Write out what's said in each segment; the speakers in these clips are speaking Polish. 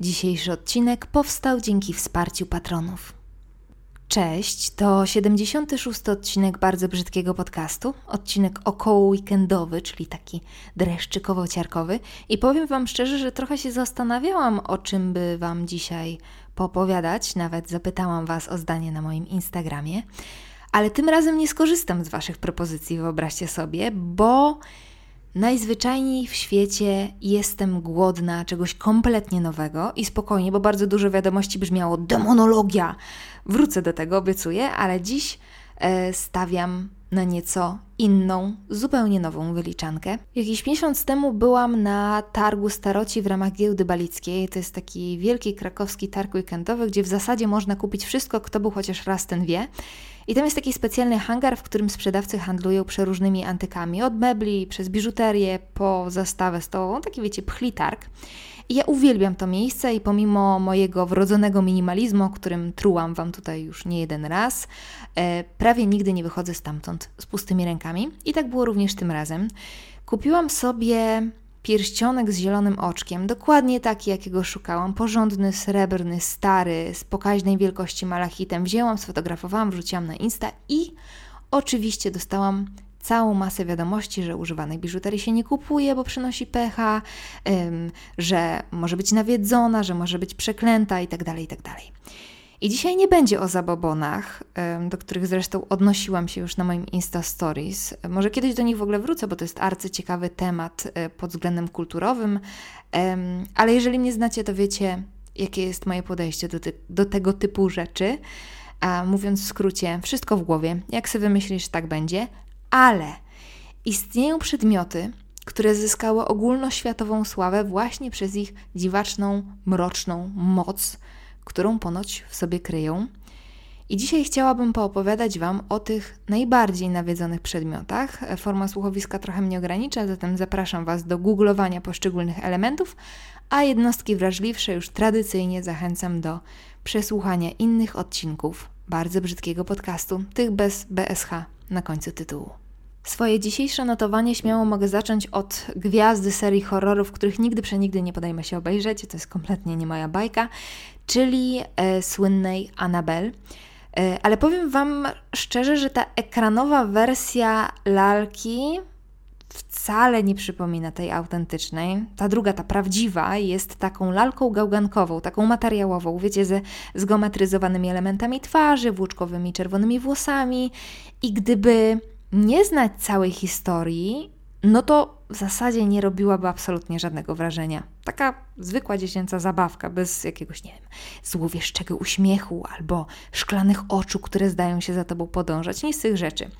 Dzisiejszy odcinek powstał dzięki wsparciu patronów. Cześć, to 76. odcinek bardzo brzydkiego podcastu, odcinek około weekendowy, czyli taki dreszczykowo-ciarkowy i powiem Wam szczerze, że trochę się zastanawiałam, o czym by Wam dzisiaj poopowiadać, nawet zapytałam Was o zdanie na moim Instagramie, ale tym razem nie skorzystam z Waszych propozycji, wyobraźcie sobie, bo Najzwyczajniej w świecie jestem głodna czegoś kompletnie nowego i spokojnie, bo bardzo dużo wiadomości brzmiało demonologia. Wrócę do tego, obiecuję, ale dziś e, stawiam na nieco inną, zupełnie nową wyliczankę. Jakiś miesiąc temu byłam na targu staroci w ramach giełdy balickiej. To jest taki wielki krakowski targ weekendowy, gdzie w zasadzie można kupić wszystko, kto był chociaż raz ten wie. I tam jest taki specjalny hangar, w którym sprzedawcy handlują przeróżnymi antykami, od mebli, przez biżuterię, po zastawę stołową, taki wiecie, pchli targ. I ja uwielbiam to miejsce i pomimo mojego wrodzonego minimalizmu, o którym trułam Wam tutaj już nie jeden raz, e, prawie nigdy nie wychodzę stamtąd z pustymi rękami. I tak było również tym razem. Kupiłam sobie pierścionek z zielonym oczkiem, dokładnie taki, jakiego szukałam. Porządny, srebrny, stary, z pokaźnej wielkości malachitem. Wzięłam, sfotografowałam, wrzuciłam na Insta i oczywiście dostałam całą masę wiadomości, że używanej biżuterii się nie kupuje, bo przynosi pecha, że może być nawiedzona, że może być przeklęta itd., tak itd. I dzisiaj nie będzie o zabobonach, do których zresztą odnosiłam się już na moim Insta Stories. Może kiedyś do nich w ogóle wrócę, bo to jest arcyciekawy temat e, pod względem kulturowym, ale jeżeli mnie znacie, to wiecie, jakie jest moje podejście do, ty do tego typu rzeczy. A mówiąc w skrócie, wszystko w głowie. Jak sobie wymyślisz, tak będzie ale istnieją przedmioty, które zyskały ogólnoświatową sławę właśnie przez ich dziwaczną, mroczną moc, którą ponoć w sobie kryją. I dzisiaj chciałabym poopowiadać Wam o tych najbardziej nawiedzonych przedmiotach. Forma słuchowiska trochę mnie ogranicza, zatem zapraszam Was do googlowania poszczególnych elementów, a jednostki wrażliwsze już tradycyjnie zachęcam do przesłuchania innych odcinków bardzo brzydkiego podcastu, tych bez BSH na końcu tytułu. Swoje dzisiejsze notowanie śmiało mogę zacząć od gwiazdy serii horrorów, których nigdy przenigdy nie podejmę się obejrzeć, to jest kompletnie nie moja bajka, czyli e, słynnej Annabelle. E, ale powiem Wam szczerze, że ta ekranowa wersja lalki wcale nie przypomina tej autentycznej. Ta druga, ta prawdziwa, jest taką lalką gałgankową, taką materiałową, wiecie, ze zgeometryzowanymi elementami twarzy, włóczkowymi czerwonymi włosami. I gdyby nie znać całej historii, no to w zasadzie nie robiłaby absolutnie żadnego wrażenia. Taka zwykła dziecięca zabawka, bez jakiegoś, nie wiem, złowieszczego uśmiechu albo szklanych oczu, które zdają się za tobą podążać. Nic z tych rzeczy.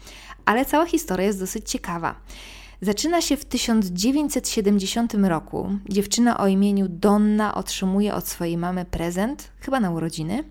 Ale cała historia jest dosyć ciekawa. Zaczyna się w 1970 roku. Dziewczyna o imieniu Donna otrzymuje od swojej mamy prezent, chyba na urodziny.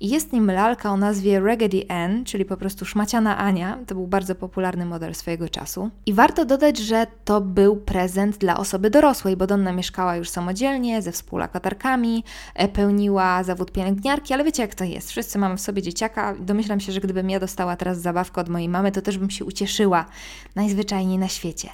I jest nim lalka o nazwie Raggedy Ann, czyli po prostu szmaciana Ania. To był bardzo popularny model swojego czasu. I warto dodać, że to był prezent dla osoby dorosłej, bo Donna mieszkała już samodzielnie, ze współlokatorkami, e, pełniła zawód pielęgniarki, ale wiecie jak to jest. Wszyscy mamy w sobie dzieciaka. Domyślam się, że gdybym ja dostała teraz zabawkę od mojej mamy, to też bym się ucieszyła najzwyczajniej na świecie.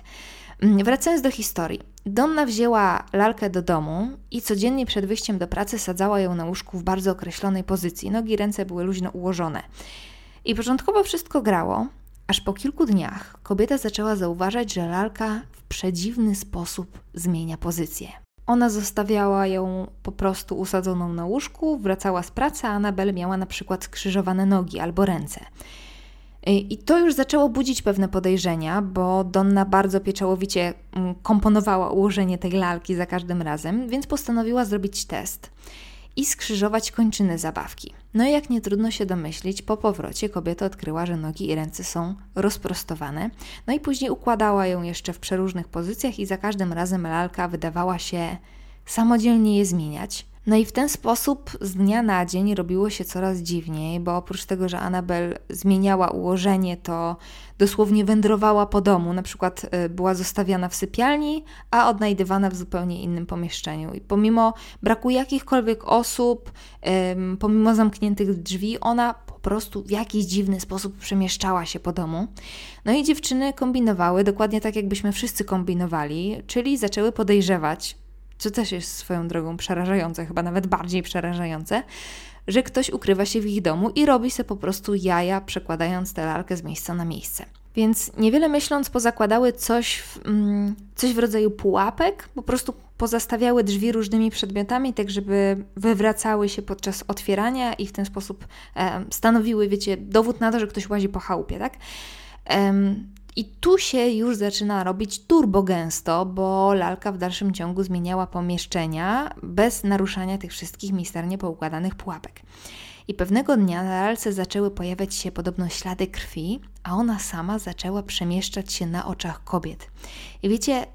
Mm, wracając do historii. Donna wzięła lalkę do domu i codziennie przed wyjściem do pracy sadzała ją na łóżku w bardzo określonej pozycji. Nogi i ręce były luźno ułożone. I początkowo wszystko grało, aż po kilku dniach kobieta zaczęła zauważać, że lalka w przedziwny sposób zmienia pozycję. Ona zostawiała ją po prostu usadzoną na łóżku, wracała z pracy, a Anabel miała na przykład skrzyżowane nogi albo ręce. I to już zaczęło budzić pewne podejrzenia, bo Donna bardzo pieczołowicie mm, komponowała ułożenie tej lalki za każdym razem, więc postanowiła zrobić test i skrzyżować kończyny zabawki. No i jak nie trudno się domyślić, po powrocie kobieta odkryła, że nogi i ręce są rozprostowane, no i później układała ją jeszcze w przeróżnych pozycjach i za każdym razem lalka wydawała się samodzielnie je zmieniać. No i w ten sposób z dnia na dzień robiło się coraz dziwniej, bo oprócz tego, że Anabel zmieniała ułożenie, to dosłownie wędrowała po domu. Na przykład y, była zostawiana w sypialni, a odnajdywana w zupełnie innym pomieszczeniu. I pomimo braku jakichkolwiek osób, pomimo zamkniętych drzwi, ona po prostu w jakiś dziwny sposób przemieszczała się po domu. No i dziewczyny kombinowały dokładnie tak, jakbyśmy wszyscy kombinowali, czyli zaczęły podejrzewać, co też jest swoją drogą przerażające, chyba nawet bardziej przerażające, że ktoś ukrywa się w ich domu i robi sobie po prostu jaja, przekładając tę lalkę z miejsca na miejsce. Więc niewiele myśląc, pozakładały coś w, mm, coś w rodzaju pułapek, po prostu pozastawiały drzwi różnymi przedmiotami, tak żeby wywracały się podczas otwierania i w ten sposób e, stanowiły, wiecie, dowód na to, że ktoś łazi po chałupie, tak? I tu się już zaczyna robić turbo gęsto, bo lalka w dalszym ciągu zmieniała pomieszczenia bez naruszania tych wszystkich misternie poukładanych pułapek. I pewnego dnia na lalce zaczęły pojawiać się podobno ślady krwi, a ona sama zaczęła przemieszczać się na oczach kobiet. I wiecie,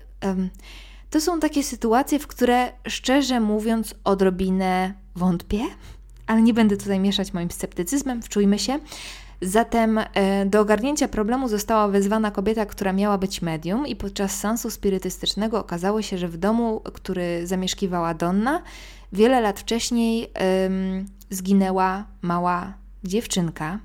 to są takie sytuacje, w które szczerze mówiąc odrobinę wątpię, ale nie będę tutaj mieszać moim sceptycyzmem, wczujmy się. Zatem e, do ogarnięcia problemu została wezwana kobieta, która miała być medium, i podczas sensu spirytystycznego okazało się, że w domu, który zamieszkiwała Donna, wiele lat wcześniej ym, zginęła mała dziewczynka.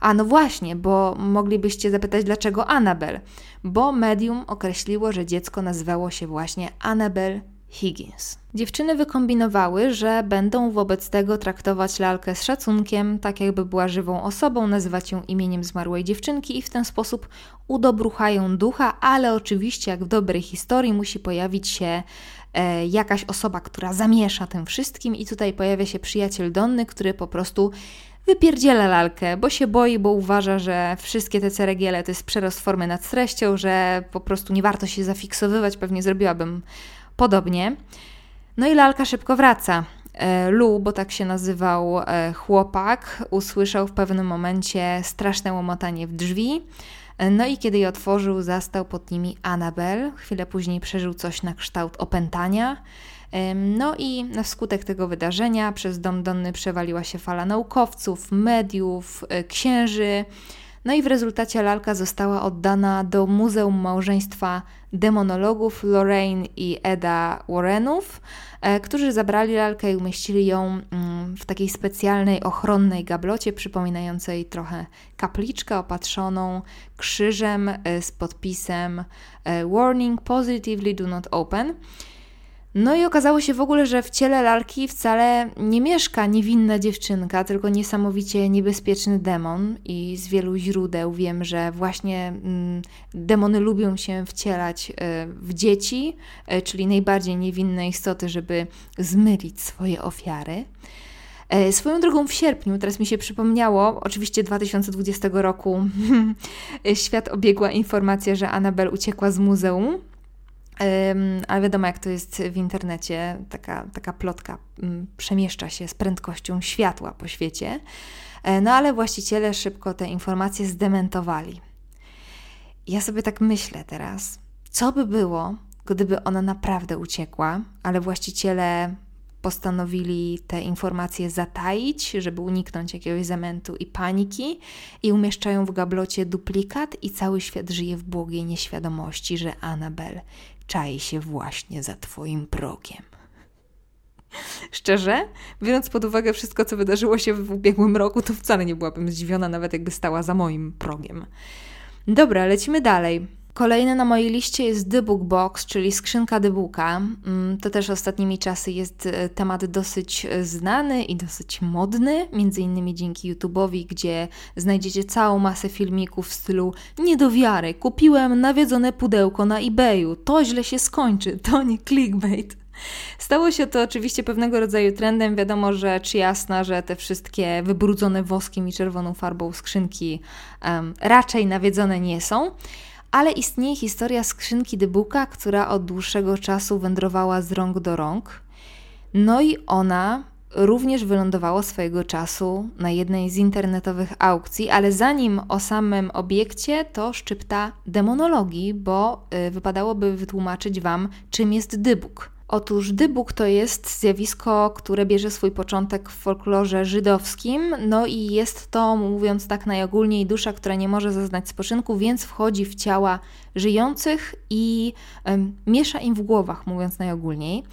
A no właśnie, bo moglibyście zapytać, dlaczego Annabel? Bo medium określiło, że dziecko nazywało się właśnie Annabel Higgins. Dziewczyny wykombinowały, że będą wobec tego traktować lalkę z szacunkiem, tak jakby była żywą osobą, nazywać ją imieniem zmarłej dziewczynki i w ten sposób udobruchają ducha, ale oczywiście, jak w dobrej historii, musi pojawić się e, jakaś osoba, która zamiesza tym wszystkim, i tutaj pojawia się przyjaciel Donny, który po prostu wypierdziela lalkę, bo się boi, bo uważa, że wszystkie te ceregiele to jest przerost formy nad treścią, że po prostu nie warto się zafiksowywać, pewnie zrobiłabym podobnie. No i lalka szybko wraca. E, Lu, bo tak się nazywał e, chłopak, usłyszał w pewnym momencie straszne łomotanie w drzwi. E, no i kiedy je otworzył, zastał pod nimi Annabel. Chwilę później przeżył coś na kształt opętania. No i na skutek tego wydarzenia przez dom Donny przewaliła się fala naukowców, mediów, księży. No i w rezultacie lalka została oddana do Muzeum Małżeństwa Demonologów Lorraine i Eda Warrenów, e, którzy zabrali lalkę i umieścili ją mm, w takiej specjalnej, ochronnej gablocie, przypominającej trochę kapliczkę opatrzoną krzyżem e, z podpisem e, Warning Positively Do Not Open. No i okazało się w ogóle, że w ciele lalki wcale nie mieszka niewinna dziewczynka, tylko niesamowicie niebezpieczny demon. I z wielu źródeł wiem, że właśnie mm, demony lubią się wcielać y, w dzieci, y, czyli najbardziej niewinne istoty, żeby zmylić swoje ofiary. E, swoją drogą w sierpniu, teraz mi się przypomniało, oczywiście 2020 roku, świat obiegła informacja, że Anabel uciekła z muzeum ale wiadomo, jak to jest w internecie, taka, taka plotka mm, przemieszcza się z prędkością światła po świecie. E, no ale właściciele szybko te informacje zdementowali. Ja sobie tak myślę teraz, co by było, gdyby ona naprawdę uciekła, ale właściciele postanowili te informacje zataić, żeby uniknąć jakiegoś zamętu i paniki, i umieszczają w gablocie duplikat, i cały świat żyje w błogiej nieświadomości, że Anabel czai się właśnie za Twoim progiem. Szczerze, biorąc pod uwagę wszystko, co wydarzyło się w ubiegłym roku, to wcale nie byłabym zdziwiona, nawet jakby stała za moim progiem. Dobra, lecimy dalej. Kolejny na mojej liście jest The Book Box, czyli skrzynka Dybooka. Mm, to też ostatnimi czasy jest e, temat dosyć e, znany i dosyć modny, między innymi dzięki YouTube'owi, gdzie znajdziecie całą masę filmików w stylu nie do wiary, kupiłem nawiedzone pudełko na eBayu, to źle się skończy, to nie clickbait. Stało się to oczywiście pewnego rodzaju trendem. Wiadomo rzecz jasna, że te wszystkie wybrudzone woskiem i czerwoną farbą skrzynki um, raczej nawiedzone nie są ale istnieje historia skrzynki Dybuka, która od dłuższego czasu wędrowała z rąk do rąk. No i ona również wylądowała swojego czasu na jednej z internetowych aukcji, ale zanim o samym obiekcie, to szczypta demonologii, bo y, wypadałoby wytłumaczyć Wam, czym jest dybuk. Otóż dybuk to jest zjawisko, które bierze swój początek w folklorze żydowskim, no i jest to, mówiąc tak najogólniej, dusza, która nie może zaznać spoczynku, więc wchodzi w ciała żyjących i um, miesza im w głowach, mówiąc najogólniej.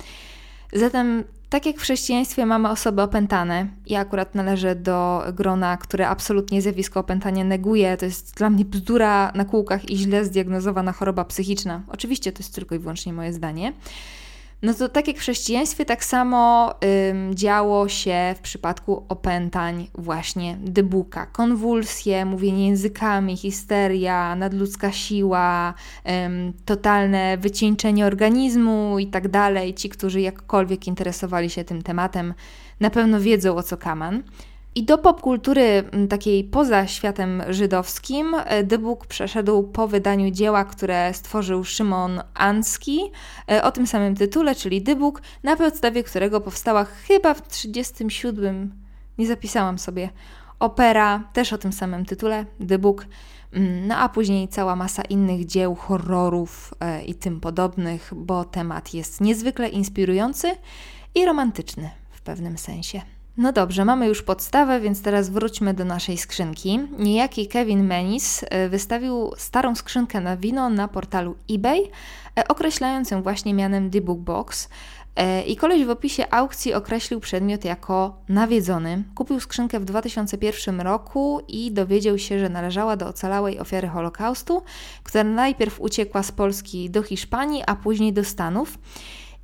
Zatem, tak jak w chrześcijaństwie mamy osoby opętane, ja akurat należę do grona, które absolutnie zjawisko opętania neguje, to jest dla mnie bzdura na kółkach i źle zdiagnozowana choroba psychiczna. Oczywiście to jest tylko i wyłącznie moje zdanie. No to tak jak w chrześcijaństwie, tak samo ym, działo się w przypadku opętań właśnie dybuka. Konwulsje, mówienie językami, histeria, nadludzka siła, ym, totalne wycieńczenie organizmu i tak dalej. Ci, którzy jakkolwiek interesowali się tym tematem, na pewno wiedzą o co kaman. I do popkultury takiej poza światem żydowskim The Book przeszedł po wydaniu dzieła, które stworzył Szymon Anski e, o tym samym tytule, czyli The Book, na podstawie którego powstała chyba w 1937, nie zapisałam sobie, opera też o tym samym tytule, The Book, no a później cała masa innych dzieł, horrorów e, i tym podobnych, bo temat jest niezwykle inspirujący i romantyczny w pewnym sensie. No dobrze, mamy już podstawę, więc teraz wróćmy do naszej skrzynki. Niejaki Kevin Menis e, wystawił starą skrzynkę na wino na portalu eBay, e, określając ją właśnie mianem The Book Box. E, I koleś w opisie aukcji określił przedmiot jako nawiedzony. Kupił skrzynkę w 2001 roku i dowiedział się, że należała do ocalałej ofiary Holokaustu, która najpierw uciekła z Polski do Hiszpanii, a później do Stanów.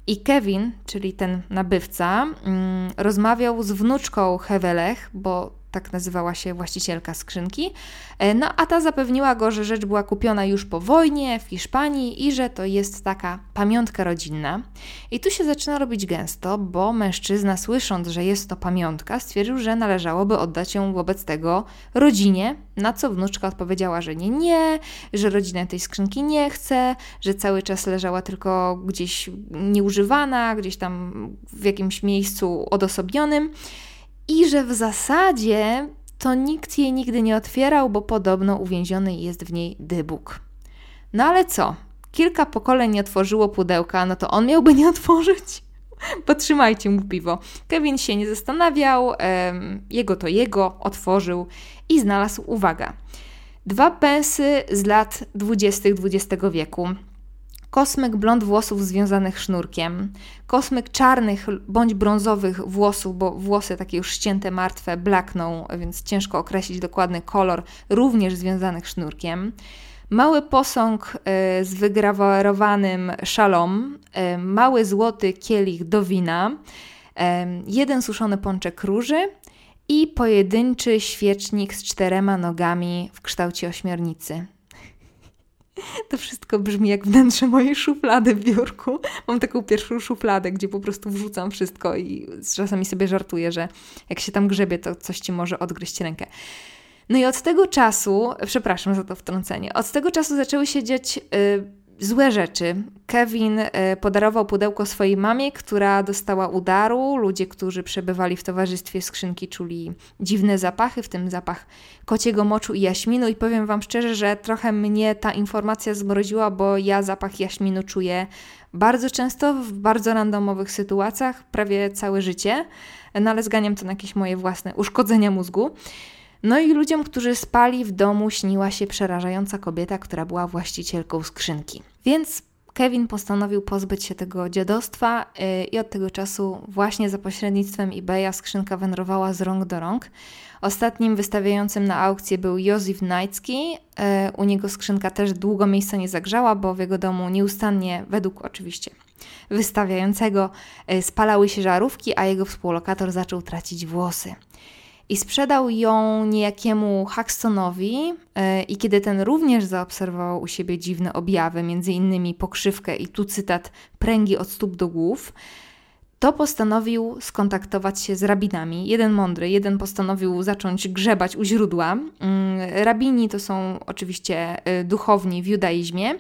I Kevin, czyli ten nabywca, mm, rozmawiał z wnuczką Hewelech, bo tak nazywała się właścicielka skrzynki. E, no a ta zapewniła go, że rzecz była kupiona już po wojnie w Hiszpanii i że to jest taka pamiątka rodzinna. I tu się zaczyna robić gęsto, bo mężczyzna, słysząc, że jest to pamiątka, stwierdził, że należałoby oddać ją wobec tego rodzinie, na co wnuczka odpowiedziała, że nie, nie, że rodzina tej skrzynki nie chce, że cały czas leżała tylko gdzieś nieużywana, gdzieś tam w jakimś miejscu odosobnionym i że w zasadzie to nikt jej nigdy nie otwierał, bo podobno uwięziony jest w niej dybuk. No ale co? Kilka pokoleń nie otworzyło pudełka, no to on miałby nie otworzyć? Potrzymajcie mu piwo. Kevin się nie zastanawiał, jego to jego, otworzył i znalazł, uwaga, dwa pensy z lat 20. XX wieku kosmyk blond włosów związanych sznurkiem, kosmyk czarnych bądź brązowych włosów, bo włosy takie już ścięte, martwe, blakną, więc ciężko określić dokładny kolor, również związanych sznurkiem. Mały posąg e, z wygrawerowanym szalom, e, mały złoty kielich do wina, e, jeden suszony pączek róży i pojedynczy świecznik z czterema nogami w kształcie ośmiornicy. To wszystko brzmi jak wnętrze mojej szuflady w biurku. Mam taką pierwszą szufladę, gdzie po prostu wrzucam wszystko i czasami sobie żartuję, że jak się tam grzebie, to coś ci może odgryźć rękę. No i od tego czasu, przepraszam za to wtrącenie, od tego czasu zaczęły się dziać y, złe rzeczy. Kevin e, podarował pudełko swojej mamie, która dostała udaru. Ludzie, którzy przebywali w towarzystwie skrzynki, czuli dziwne zapachy, w tym zapach kociego moczu i jaśminu. I powiem Wam szczerze, że trochę mnie ta informacja zmroziła, bo ja zapach jaśminu czuję bardzo często w bardzo randomowych sytuacjach, prawie całe życie, no ale zganiam to na jakieś moje własne uszkodzenia mózgu. No i ludziom, którzy spali w domu, śniła się przerażająca kobieta, która była właścicielką skrzynki. Więc Kevin postanowił pozbyć się tego dziadostwa yy, i od tego czasu właśnie za pośrednictwem eBaya skrzynka wędrowała z rąk do rąk. Ostatnim wystawiającym na aukcję był Józef Najcki. Yy, u niego skrzynka też długo miejsca nie zagrzała, bo w jego domu nieustannie, według oczywiście wystawiającego, yy, spalały się żarówki, a jego współlokator zaczął tracić włosy i sprzedał ją niejakiemu Haxtonowi e, i kiedy ten również zaobserwował u siebie dziwne objawy, między innymi pokrzywkę i tu cytat pręgi od stóp do głów, to postanowił skontaktować się z rabinami. Jeden mądry, jeden postanowił zacząć grzebać u źródła. Mm, rabini to są oczywiście e, duchowni w judaizmie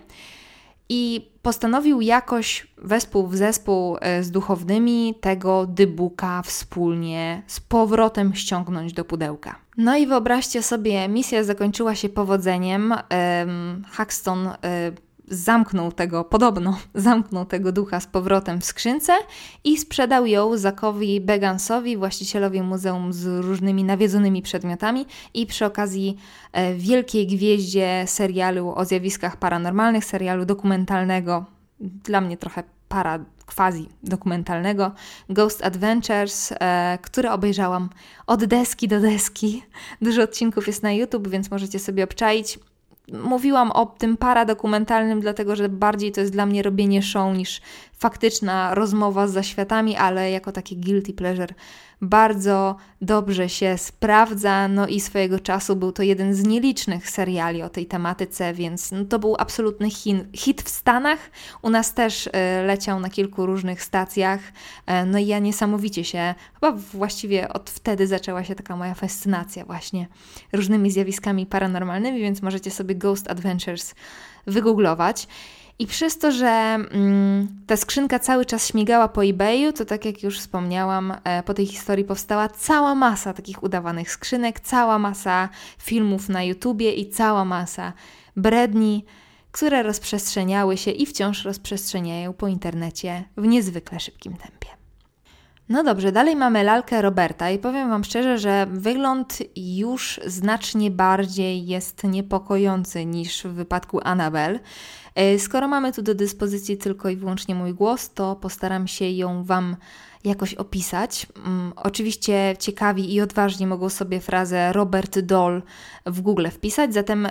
i postanowił jakoś wespół w zespół e, z duchownymi tego dybuka wspólnie z powrotem ściągnąć do pudełka. No i wyobraźcie sobie, misja zakończyła się powodzeniem. Haxton e, zamknął tego, podobno zamknął tego ducha z powrotem w skrzynce i sprzedał ją Zakowi Begansowi, właścicielowi muzeum z różnymi nawiedzonymi przedmiotami i przy okazji e, wielkiej gwieździe serialu o zjawiskach paranormalnych, serialu dokumentalnego, dla mnie trochę para quasi dokumentalnego Ghost Adventures, e, które obejrzałam od deski do deski. Dużo odcinków jest na YouTube, więc możecie sobie obczaić mówiłam o tym paradokumentalnym, dlatego że bardziej to jest dla mnie robienie show niż faktyczna rozmowa z zaświatami, ale jako takie guilty pleasure bardzo dobrze się sprawdza. No i swojego czasu był to jeden z nielicznych seriali o tej tematyce, więc no to był absolutny hin, hit w Stanach. U nas też y, leciał na kilku różnych stacjach. Y, no i ja niesamowicie się, chyba właściwie od wtedy zaczęła się taka moja fascynacja właśnie różnymi zjawiskami paranormalnymi, więc możecie sobie Ghost Adventures wygooglować. I przez to, że mm, ta skrzynka cały czas śmigała po eBayu, to tak jak już wspomniałam, e, po tej historii powstała cała masa takich udawanych skrzynek, cała masa filmów na YouTubie i cała masa bredni, które rozprzestrzeniały się i wciąż rozprzestrzeniają po internecie w niezwykle szybkim tempie. No dobrze, dalej mamy lalkę Roberta i powiem Wam szczerze, że wygląd już znacznie bardziej jest niepokojący niż w wypadku Annabel. E, skoro mamy tu do dyspozycji tylko i wyłącznie mój głos, to postaram się ją Wam jakoś opisać. Um, oczywiście ciekawi i odważni mogą sobie frazę Robert Doll w Google wpisać, zatem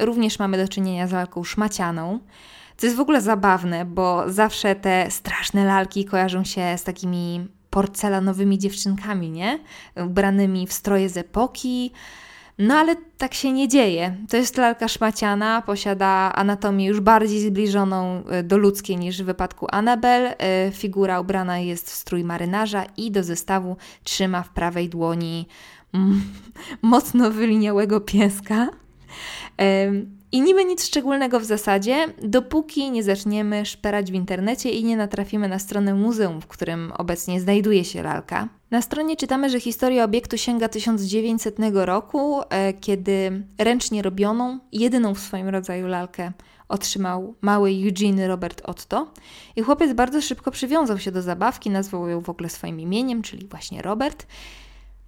również mamy do czynienia z lalką szmacianą. Co jest w ogóle zabawne, bo zawsze te straszne lalki kojarzą się z takimi porcelanowymi dziewczynkami, nie? Ubranymi w stroje z epoki. No ale tak się nie dzieje. To jest lalka szmaciana, posiada anatomię już bardziej zbliżoną e, do ludzkiej niż w wypadku Annabel. E, figura ubrana jest w strój marynarza i do zestawu trzyma w prawej dłoni mm, mocno wyliniałego pieska. I niby nic szczególnego w zasadzie, dopóki nie zaczniemy szperać w internecie i nie natrafimy na stronę muzeum, w którym obecnie znajduje się lalka. Na stronie czytamy, że historia obiektu sięga 1900 roku, e, kiedy ręcznie robioną, jedyną w swoim rodzaju lalkę otrzymał mały Eugene Robert Otto. I chłopiec bardzo szybko przywiązał się do zabawki, nazwał ją w ogóle swoim imieniem, czyli właśnie Robert.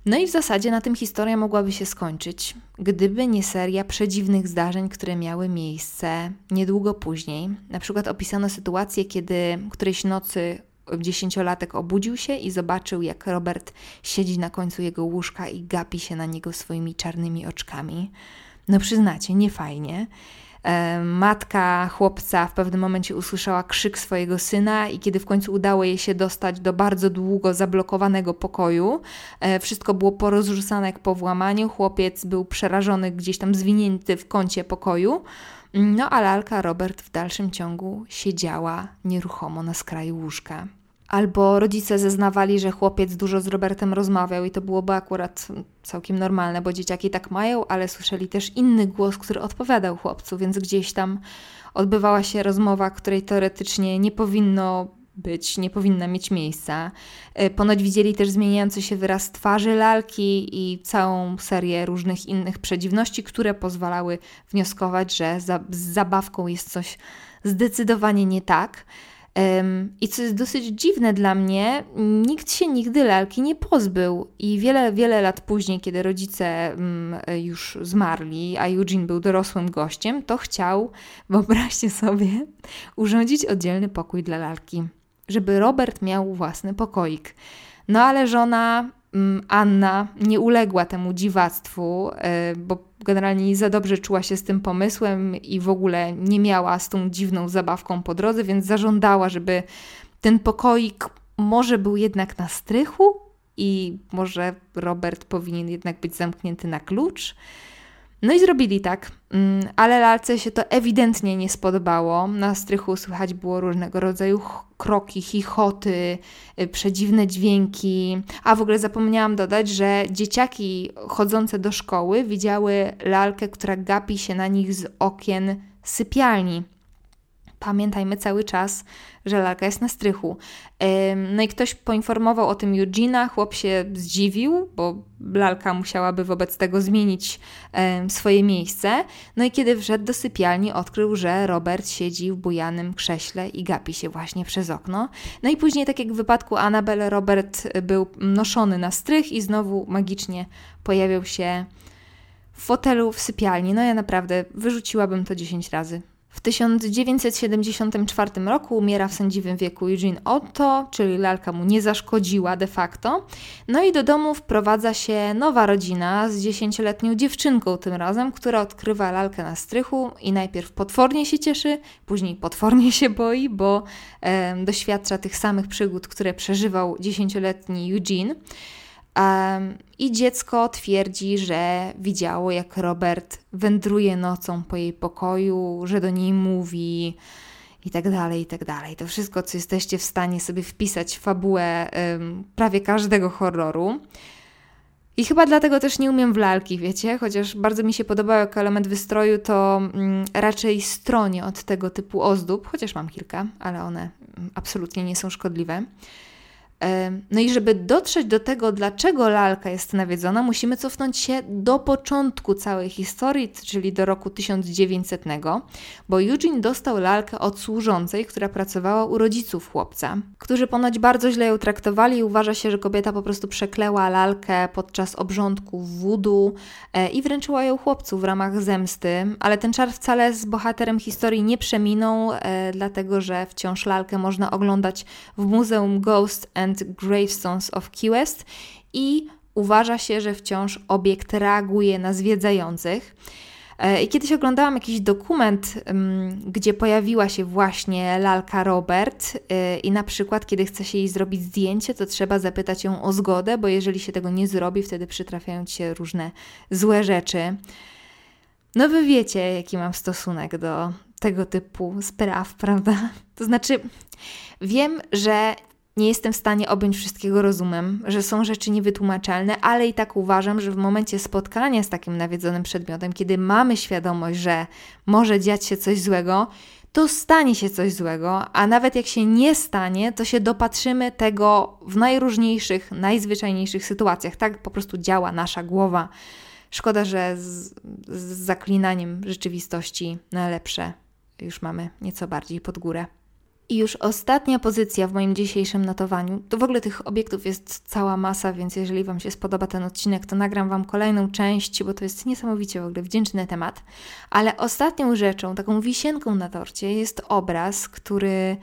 No i w zasadzie na tym historia mogłaby się skończyć, gdyby nie seria przedziwnych zdarzeń, które miały miejsce niedługo później. Na przykład opisano sytuację, kiedy którejś nocy dziesięciolatek obudził się i zobaczył, jak Robert siedzi na końcu jego łóżka i gapi się na niego swoimi czarnymi oczkami. No przyznacie, nie fajnie. E, matka chłopca w pewnym momencie usłyszała krzyk swojego syna, i kiedy w końcu udało jej się dostać do bardzo długo zablokowanego pokoju, e, wszystko było porozrzucane jak po włamaniu. Chłopiec był przerażony, gdzieś tam zwinięty w kącie pokoju. No a lalka Robert w dalszym ciągu siedziała nieruchomo na skraju łóżka. Albo rodzice zeznawali, że chłopiec dużo z Robertem rozmawiał i to byłoby akurat całkiem normalne, bo dzieciaki tak mają, ale słyszeli też inny głos, który odpowiadał chłopcu, więc gdzieś tam odbywała się rozmowa, której teoretycznie nie powinno być, nie powinna mieć miejsca. E, ponoć widzieli też zmieniający się wyraz twarzy lalki i całą serię różnych innych przedziwności, które pozwalały wnioskować, że za, z zabawką jest coś zdecydowanie nie tak. I co jest dosyć dziwne dla mnie, nikt się nigdy lalki nie pozbył. I wiele, wiele lat później, kiedy rodzice mm, już zmarli, a Eugene był dorosłym gościem, to chciał, wyobraźcie sobie, urządzić oddzielny pokój dla lalki, żeby Robert miał własny pokoik. No ale żona Mm, Anna nie uległa temu dziwactwu, e, bo generalnie nie za dobrze czuła się z tym pomysłem i w ogóle nie miała z tą dziwną zabawką po drodze, więc zażądała, żeby ten pokoik może był jednak na strychu i może Robert powinien jednak być zamknięty na klucz. No i zrobili tak, mm, ale lalce się to ewidentnie nie spodobało. Na strychu słychać było różnego rodzaju kroki, chichoty, y, przedziwne dźwięki. A w ogóle zapomniałam dodać, że dzieciaki chodzące do szkoły widziały lalkę, która gapi się na nich z okien sypialni pamiętajmy cały czas, że lalka jest na strychu. No i ktoś poinformował o tym Eugena, chłop się zdziwił, bo lalka musiałaby wobec tego zmienić swoje miejsce. No i kiedy wszedł do sypialni, odkrył, że Robert siedzi w bujanym krześle i gapi się właśnie przez okno. No i później, tak jak w wypadku Annabel, Robert był noszony na strych i znowu magicznie pojawiał się w fotelu w sypialni. No ja naprawdę wyrzuciłabym to 10 razy W 1974 roku umiera w sędziwym wieku Eugene Otto, czyli lalka mu nie zaszkodziła de facto. No i do domu wprowadza się nowa rodzina z dziesięcioletnią dziewczynką tym razem, która odkrywa lalkę na strychu i najpierw potwornie się cieszy, później potwornie się boi, bo e, doświadcza tych samych przygód, które przeżywał dziesięcioletni Eugene. Um, I dziecko twierdzi, że widziało, jak Robert wędruje nocą po jej pokoju, że do niej mówi i tak dalej, i tak dalej. To wszystko, co jesteście w stanie sobie wpisać w fabułę um, prawie każdego horroru. I chyba dlatego też nie umiem w lalki, wiecie? Chociaż bardzo mi się podobał jako element wystroju, to um, raczej stronie od tego typu ozdób, chociaż mam kilka, ale one absolutnie nie są szkodliwe. No i żeby dotrzeć do tego, dlaczego lalka jest nawiedzona, musimy cofnąć się do początku całej historii, czyli do roku 1900, bo Eugene dostał lalkę od służącej, która pracowała u rodziców chłopca, którzy ponoć bardzo źle ją traktowali. I uważa się, że kobieta po prostu przekleła lalkę podczas obrządku wudu e, i wręczyła ją chłopcu w ramach zemsty, ale ten czar wcale z bohaterem historii nie przeminął, e, dlatego że wciąż lalkę można oglądać w Muzeum Ghost and and Gravestones of Key West i uważa się, że wciąż obiekt reaguje na zwiedzających. E, I kiedyś oglądałam jakiś dokument, gdzie pojawiła się właśnie lalka Robert, e, i na przykład, kiedy chce się jej zrobić zdjęcie, to trzeba zapytać ją o zgodę, bo jeżeli się tego nie zrobi, wtedy przytrafiają ci się różne złe rzeczy. No, wy wiecie, jaki mam stosunek do tego typu spraw, prawda? To znaczy, wiem, że nie jestem w stanie objąć wszystkiego rozumem, że są rzeczy niewytłumaczalne, ale i tak uważam, że w momencie spotkania z takim nawiedzonym przedmiotem, kiedy mamy świadomość, że może dziać się coś złego, to stanie się coś złego, a nawet jak się nie stanie, to się dopatrzymy tego w najróżniejszych, najzwyczajniejszych sytuacjach. Tak po prostu działa nasza głowa. Szkoda, że z, z zaklinaniem rzeczywistości na lepsze już mamy nieco bardziej pod górę. I już ostatnia pozycja w moim dzisiejszym notowaniu. To w ogóle tych obiektów jest cała masa, więc jeżeli Wam się spodoba ten odcinek, to nagram Wam kolejną część, bo to jest niesamowicie w ogóle wdzięczny temat. Ale ostatnią rzeczą, taką wisienką na torcie jest obraz, który,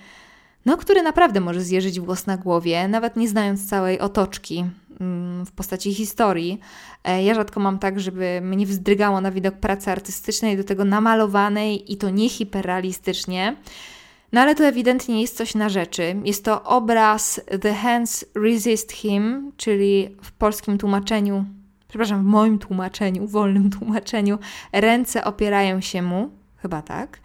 no, który naprawdę może zjeżyć włos na głowie, nawet nie znając całej otoczki mm, w postaci historii. E, ja rzadko mam tak, żeby mnie wzdrygało na widok pracy artystycznej, do tego namalowanej i to nie hiperrealistycznie. No ale to ewidentnie jest coś na rzeczy. Jest to obraz The Hands Resist Him, czyli w polskim tłumaczeniu, przepraszam, w moim tłumaczeniu, wolnym tłumaczeniu, ręce opierają się mu, chyba tak.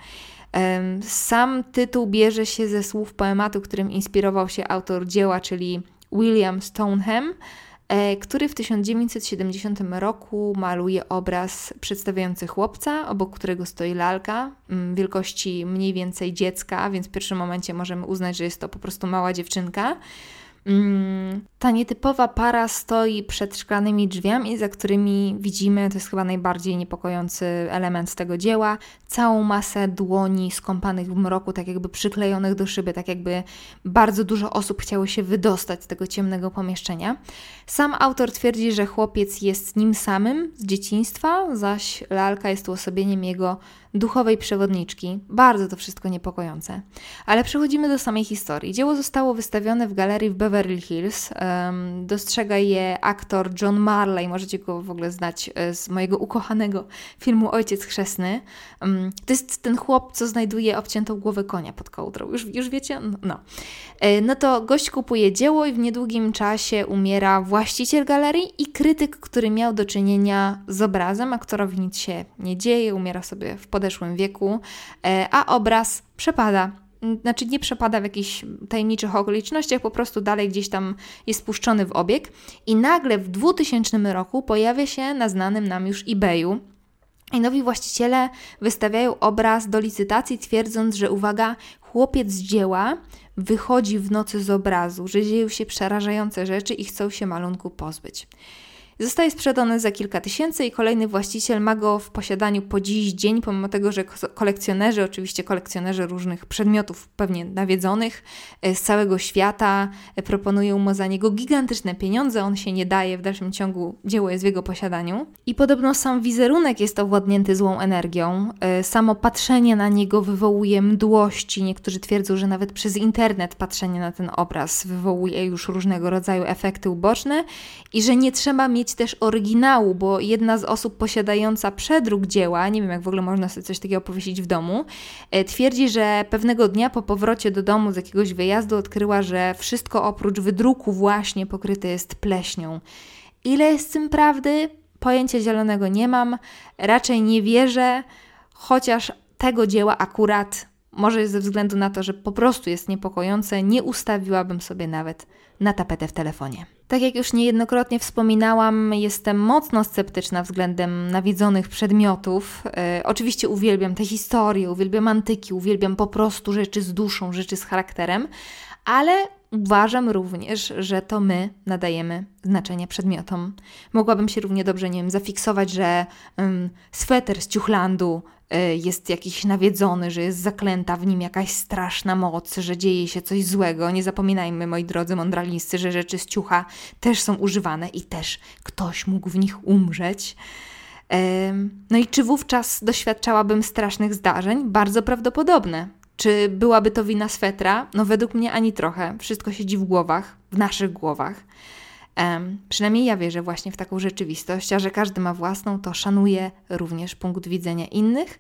Sam tytuł bierze się ze słów poematu, którym inspirował się autor dzieła, czyli William Stoneham. E, który w 1970 roku maluje obraz przedstawiający chłopca, obok którego stoi lalka mm, wielkości mniej więcej dziecka, więc w pierwszym momencie możemy uznać, że jest to po prostu mała dziewczynka. Mm, ta nietypowa para stoi przed szklanymi drzwiami, za którymi widzimy, to jest chyba najbardziej niepokojący element tego dzieła, całą masę dłoni skąpanych w mroku, tak jakby przyklejonych do szyby, tak jakby bardzo dużo osób chciało się wydostać z tego ciemnego pomieszczenia. Sam autor twierdzi, że chłopiec jest nim samym z dzieciństwa, zaś lalka jest uosobieniem jego duchowej przewodniczki. Bardzo to wszystko niepokojące. Ale przechodzimy do samej historii. Dzieło zostało wystawione w galerii w Beverly Hills. Um, dostrzega je aktor John Marley. Możecie go w ogóle znać e, z mojego ukochanego filmu Ojciec Chrzestny. To jest ten chłop, co znajduje obciętą głowę konia pod kołdrą. Już, już wiecie? No, no. E, no to gość kupuje dzieło i w niedługim czasie umiera właściciel galerii i krytyk, który miał do czynienia z obrazem. Aktorowi nic się nie dzieje, umiera sobie w podeszłym wieku, e, a obraz przepada znaczy nie przepada w jakichś tajemniczych okolicznościach, po prostu dalej gdzieś tam jest puszczony w obieg. I nagle w 2000 roku pojawia się na znanym nam już eBayu. I nowi właściciele wystawiają obraz do licytacji, twierdząc, że uwaga, chłopiec z dzieła wychodzi w nocy z obrazu, że dzieją się przerażające rzeczy i chcą się malunku pozbyć. Zostaje sprzedany za kilka tysięcy i kolejny właściciel ma go w posiadaniu po dziś dzień, pomimo tego, że kolekcjonerzy, oczywiście kolekcjonerzy różnych przedmiotów pewnie nawiedzonych e, z całego świata e, proponują mu za niego gigantyczne pieniądze, on się nie daje, w dalszym ciągu dzieło jest w jego posiadaniu. I podobno sam wizerunek jest owładnięty złą energią, e, samo patrzenie na niego wywołuje mdłości, niektórzy twierdzą, że nawet przez internet patrzenie na ten obraz wywołuje już różnego rodzaju efekty uboczne i że nie trzeba mieć też oryginału, bo jedna z osób posiadająca przedruk dzieła, nie wiem jak w ogóle można sobie coś takiego powiesić w domu, e, twierdzi, że pewnego dnia po powrocie do domu z jakiegoś wyjazdu odkryła, że wszystko oprócz wydruku właśnie pokryte jest pleśnią. Ile jest z tym prawdy? Pojęcia zielonego nie mam, raczej nie wierzę, chociaż tego dzieła akurat może ze względu na to, że po prostu jest niepokojące, nie ustawiłabym sobie nawet na tapetę w telefonie. Tak jak już niejednokrotnie wspominałam, jestem mocno sceptyczna względem nawiedzonych przedmiotów. E, oczywiście uwielbiam te historie, uwielbiam antyki, uwielbiam po prostu rzeczy z duszą, rzeczy z charakterem, ale uważam również, że to my nadajemy znaczenie przedmiotom. Mogłabym się równie dobrze, nie wiem, zafiksować, że um, sweter z Ciuchlandu y, jest jakiś nawiedzony, że jest zaklęta w nim jakaś straszna moc, że dzieje się coś złego. Nie zapominajmy, moi drodzy mądraliscy, że rzeczy z ciucha też są używane i też ktoś mógł w nich umrzeć. No i czy wówczas doświadczałabym strasznych zdarzeń? Bardzo prawdopodobne. Czy byłaby to wina swetra? No według mnie ani trochę. Wszystko siedzi w głowach, w naszych głowach. Um, przynajmniej ja wierzę właśnie w taką rzeczywistość, a że każdy ma własną, to szanuję również punkt widzenia innych,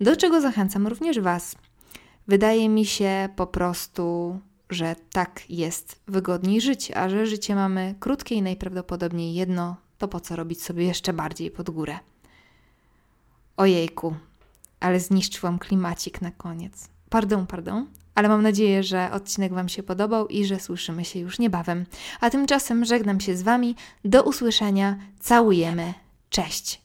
do czego zachęcam również Was. Wydaje mi się po prostu, że tak jest wygodniej żyć, a że życie mamy krótkie i najprawdopodobniej jedno, to po co robić sobie jeszcze bardziej pod górę? Ojejku, ale zniszczyłam klimacik na koniec. Pardon, pardon, ale mam nadzieję, że odcinek Wam się podobał i że słyszymy się już niebawem. A tymczasem żegnam się z Wami. Do usłyszenia. Całujemy. Cześć.